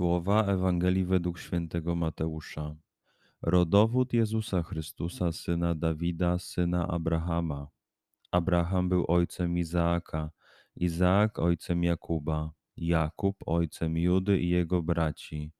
Słowa Ewangelii według świętego Mateusza. Rodowód Jezusa Chrystusa, syna Dawida, syna Abrahama. Abraham był ojcem Izaaka, Izaak ojcem Jakuba, Jakub ojcem Judy i jego braci.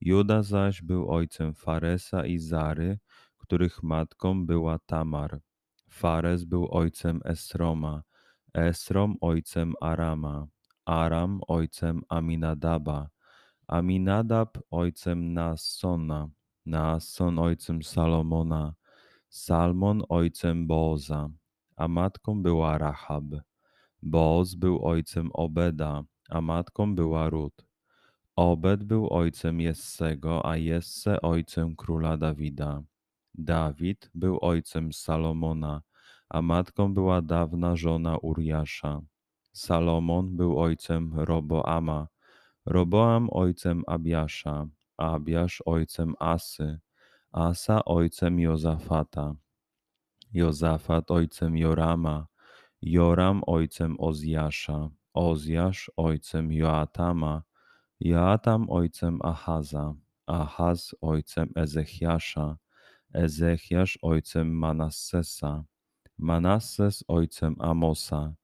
Juda zaś był ojcem Faresa i Zary, których matką była Tamar. Fares był ojcem Esroma, Esrom ojcem Arama, Aram ojcem Aminadaba, Aminadab ojcem Naasona, Naasson ojcem Salomona, Salmon ojcem Booza, a matką była Rahab. Booz był ojcem Obeda, a matką była Rut. Obed był ojcem Jessego, a Jesse ojcem króla Dawida. Dawid był ojcem Salomona, a matką była dawna żona Uriasza. Salomon był ojcem Roboama, Roboam ojcem Abiasza, Abiasz ojcem Asy, Asa ojcem Jozafata, Jozafat ojcem Jorama, Joram ojcem Ozjasza, Ozjasz ojcem Joatama, Joatam ojcem Ahaza, Ahaz ojcem Ezechiasza, Ezechiasz ojcem Manassesa, Manasses ojcem Amosa,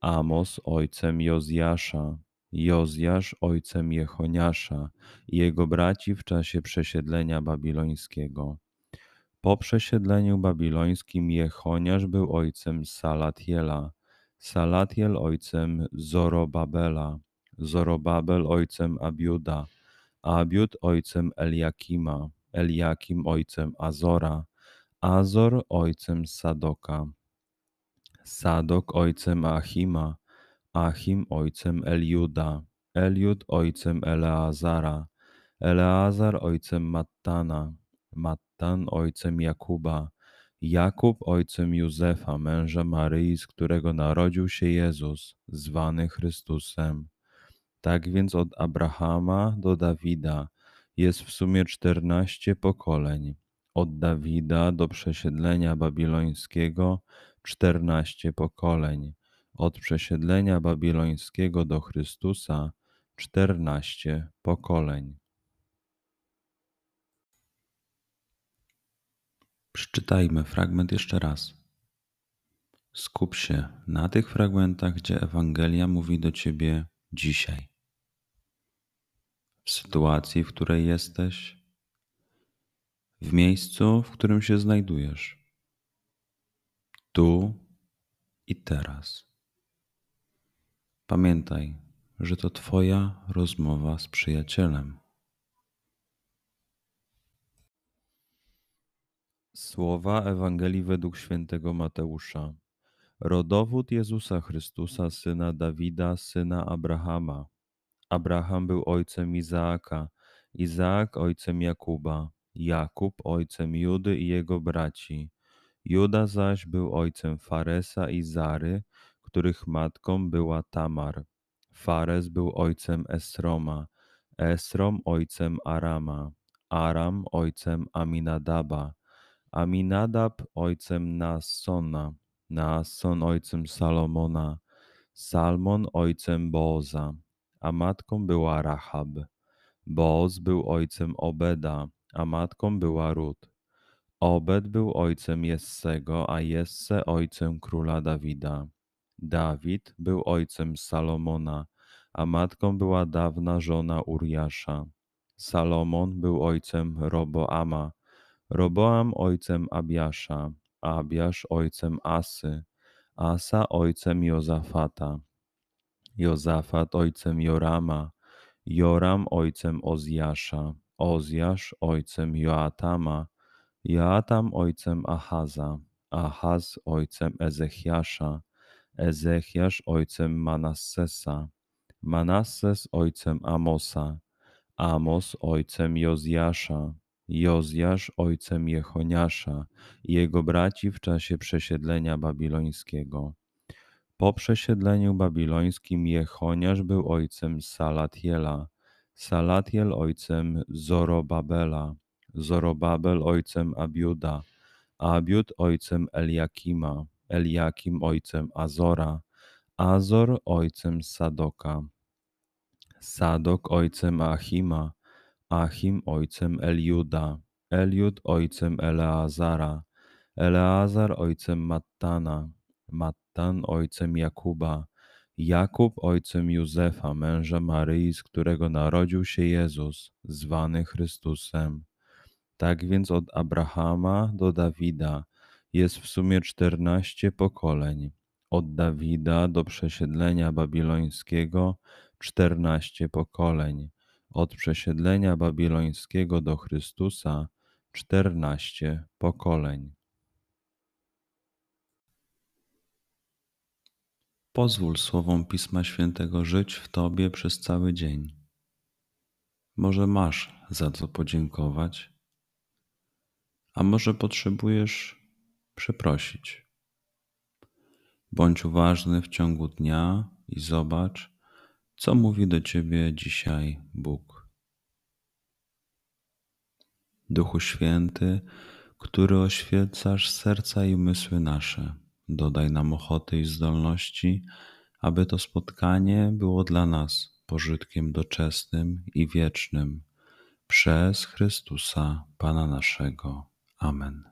Amos ojcem Jozjasza, Jozjasz ojcem Jechoniasza i jego braci w czasie przesiedlenia babilońskiego. Po przesiedleniu babilońskim Jechoniasz był ojcem Salatiela, Salatiel ojcem Zorobabela, Zorobabel ojcem Abiuda, Abiud ojcem Eliakima, Eliakim ojcem Azora, Azor ojcem Sadoka, Sadok ojcem Achima, Achim ojcem Eliuda, Eliud ojcem Eleazara, Eleazar ojcem Mattana, Mattan ojcem Jakuba, Jakub ojcem Józefa, męża Maryi, z którego narodził się Jezus, zwany Chrystusem. Tak więc od Abrahama do Dawida jest w sumie czternaście pokoleń. Od Dawida do przesiedlenia babilońskiego czternaście pokoleń od przesiedlenia babilońskiego do Chrystusa czternaście pokoleń. Przeczytajmy fragment jeszcze raz. Skup się na tych fragmentach, gdzie Ewangelia mówi do ciebie dzisiaj. W sytuacji, w której jesteś, w miejscu, w którym się znajdujesz, tu i teraz. Pamiętaj, że to Twoja rozmowa z przyjacielem. Słowa Ewangelii według świętego Mateusza. Rodowód Jezusa Chrystusa, syna Dawida, syna Abrahama. Abraham był ojcem Izaaka, Izaak ojcem Jakuba, Jakub ojcem Judy i jego braci. Juda zaś był ojcem Faresa i Zary, których matką była Tamar. Fares był ojcem Esroma, Esrom ojcem Arama, Aram ojcem Aminadaba, Aminadab ojcem Naassona, Naasson ojcem Salomona, Salmon ojcem Booza, a matką była Rahab. Booz był ojcem Obeda, a matką była Rut. Obed był ojcem Jessego, a Jesse ojcem króla Dawida. Dawid był ojcem Salomona, a matką była dawna żona Uriasza. Salomon był ojcem Roboama, Roboam ojcem Abiasza, Abiasz ojcem Asy, Asa ojcem Jozafata, Jozafat ojcem Jorama, Joram ojcem Ozjasza, Ozjasz ojcem Joatama, Joatam ojcem Ahaza, Ahaz ojcem Ezechiasza, Ezechiasz ojcem Manassesa, Manasses ojcem Amosa, Amos ojcem Jozjasza, Jozjasz ojcem Jechoniasza i jego braci w czasie przesiedlenia babilońskiego. Po przesiedleniu babilońskim Jechoniasz był ojcem Salatiela, Salatiel ojcem Zorobabela, Zorobabel ojcem Abiuda, Abiud ojcem Eliakima, Eliakim ojcem Azora, Azor ojcem Sadoka, Sadok ojcem Achima, Achim ojcem Eliuda, Eliud ojcem Eleazara, Eleazar ojcem Mattana, Mattan ojcem Jakuba, Jakub ojcem Józefa, męża Maryi, z którego narodził się Jezus, zwany Chrystusem. Tak więc od Abrahama do Dawida jest w sumie czternaście pokoleń. Od Dawida do przesiedlenia babilońskiego czternaście pokoleń. Od przesiedlenia babilońskiego do Chrystusa czternaście pokoleń. Pozwól słowom Pisma Świętego żyć w Tobie przez cały dzień. Może masz za co podziękować, a może potrzebujesz przeprosić. Bądź uważny w ciągu dnia i zobacz, co mówi do Ciebie dzisiaj Bóg. Duchu Święty, który oświecasz serca i umysły nasze, dodaj nam ochoty i zdolności, aby to spotkanie było dla nas pożytkiem doczesnym i wiecznym. Przez Chrystusa, Pana naszego. Amen.